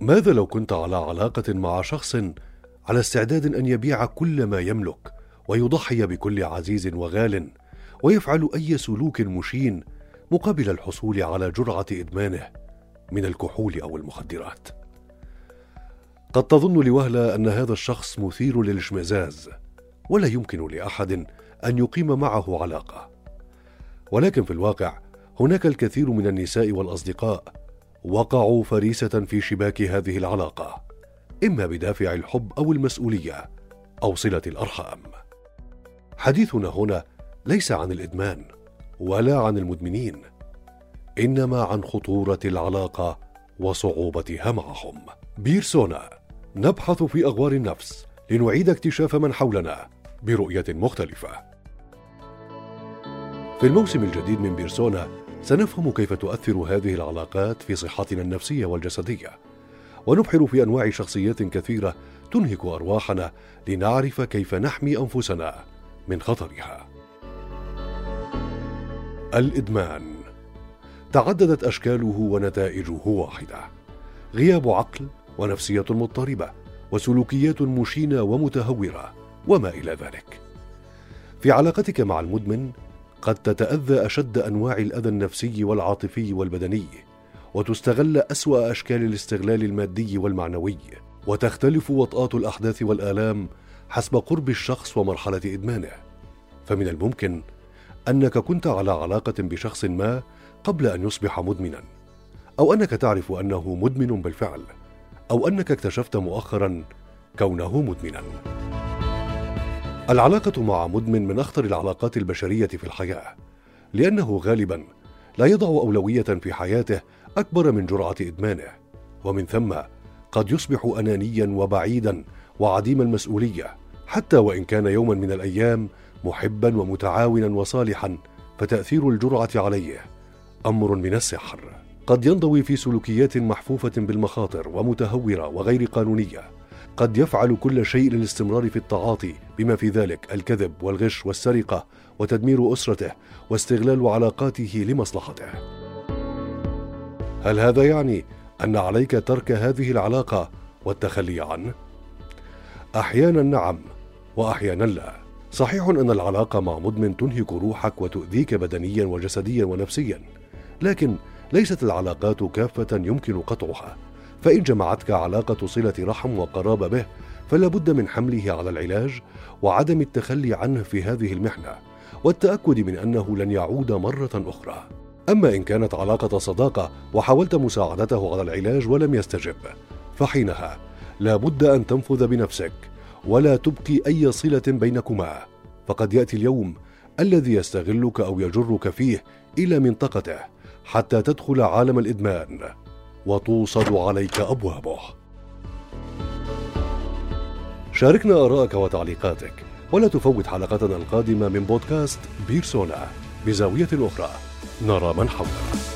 ماذا لو كنت على علاقة مع شخص على استعداد أن يبيع كل ما يملك ويضحي بكل عزيز وغال ويفعل أي سلوك مشين مقابل الحصول على جرعة إدمانه من الكحول أو المخدرات؟ قد تظن لوهلة أن هذا الشخص مثير للاشمئزاز ولا يمكن لأحد أن يقيم معه علاقة. ولكن في الواقع هناك الكثير من النساء والأصدقاء وقعوا فريسة في شباك هذه العلاقة إما بدافع الحب أو المسؤولية أو صلة الأرحام. حديثنا هنا ليس عن الإدمان ولا عن المدمنين إنما عن خطورة العلاقة وصعوبتها معهم بيرسونا نبحث في أغوار النفس لنعيد اكتشاف من حولنا. برؤية مختلفة. في الموسم الجديد من بيرسونا سنفهم كيف تؤثر هذه العلاقات في صحتنا النفسية والجسدية. ونبحر في أنواع شخصيات كثيرة تنهك أرواحنا لنعرف كيف نحمي أنفسنا من خطرها. الإدمان. تعددت أشكاله ونتائجه واحدة. غياب عقل ونفسية مضطربة وسلوكيات مشينة ومتهورة. وما إلى ذلك. في علاقتك مع المدمن قد تتأذى أشد أنواع الأذى النفسي والعاطفي والبدني وتستغل أسوأ أشكال الاستغلال المادي والمعنوي وتختلف وطئات الأحداث والآلام حسب قرب الشخص ومرحلة إدمانه. فمن الممكن أنك كنت على علاقة بشخص ما قبل أن يصبح مدمنا أو أنك تعرف أنه مدمن بالفعل أو أنك اكتشفت مؤخرا كونه مدمنا. العلاقة مع مدمن من أخطر العلاقات البشرية في الحياة، لأنه غالبا لا يضع أولوية في حياته أكبر من جرعة إدمانه، ومن ثم قد يصبح أنانيا وبعيدا وعديم المسؤولية، حتى وإن كان يوما من الأيام محبا ومتعاونا وصالحا، فتأثير الجرعة عليه أمر من السحر. قد ينضوي في سلوكيات محفوفة بالمخاطر ومتهورة وغير قانونية، قد يفعل كل شيء للاستمرار في التعاطي بما في ذلك الكذب والغش والسرقة وتدمير أسرته واستغلال علاقاته لمصلحته. هل هذا يعني أن عليك ترك هذه العلاقة والتخلي عنه؟ أحيانا نعم وأحيانا لا. صحيح أن العلاقة مع مدمن تنهك روحك وتؤذيك بدنيا وجسديا ونفسيا لكن ليست العلاقات كافة يمكن قطعها. فإن جمعتك علاقة صلة رحم وقرابة به فلا بد من حمله على العلاج وعدم التخلي عنه في هذه المحنة والتأكد من أنه لن يعود مرة أخرى. أما إن كانت علاقة صداقة وحاولت مساعدته على العلاج ولم يستجب فحينها لا بد أن تنفذ بنفسك ولا تبقي أي صلة بينكما. فقد يأتي اليوم الذي يستغلك أو يجرك فيه إلى منطقته حتى تدخل عالم الإدمان. وتوصد عليك أبوابه. شاركنا ارائك وتعليقاتك ولا تفوت حلقتنا القادمة من بودكاست بيرسونا بزاوية أخرى. نرى من حولنا.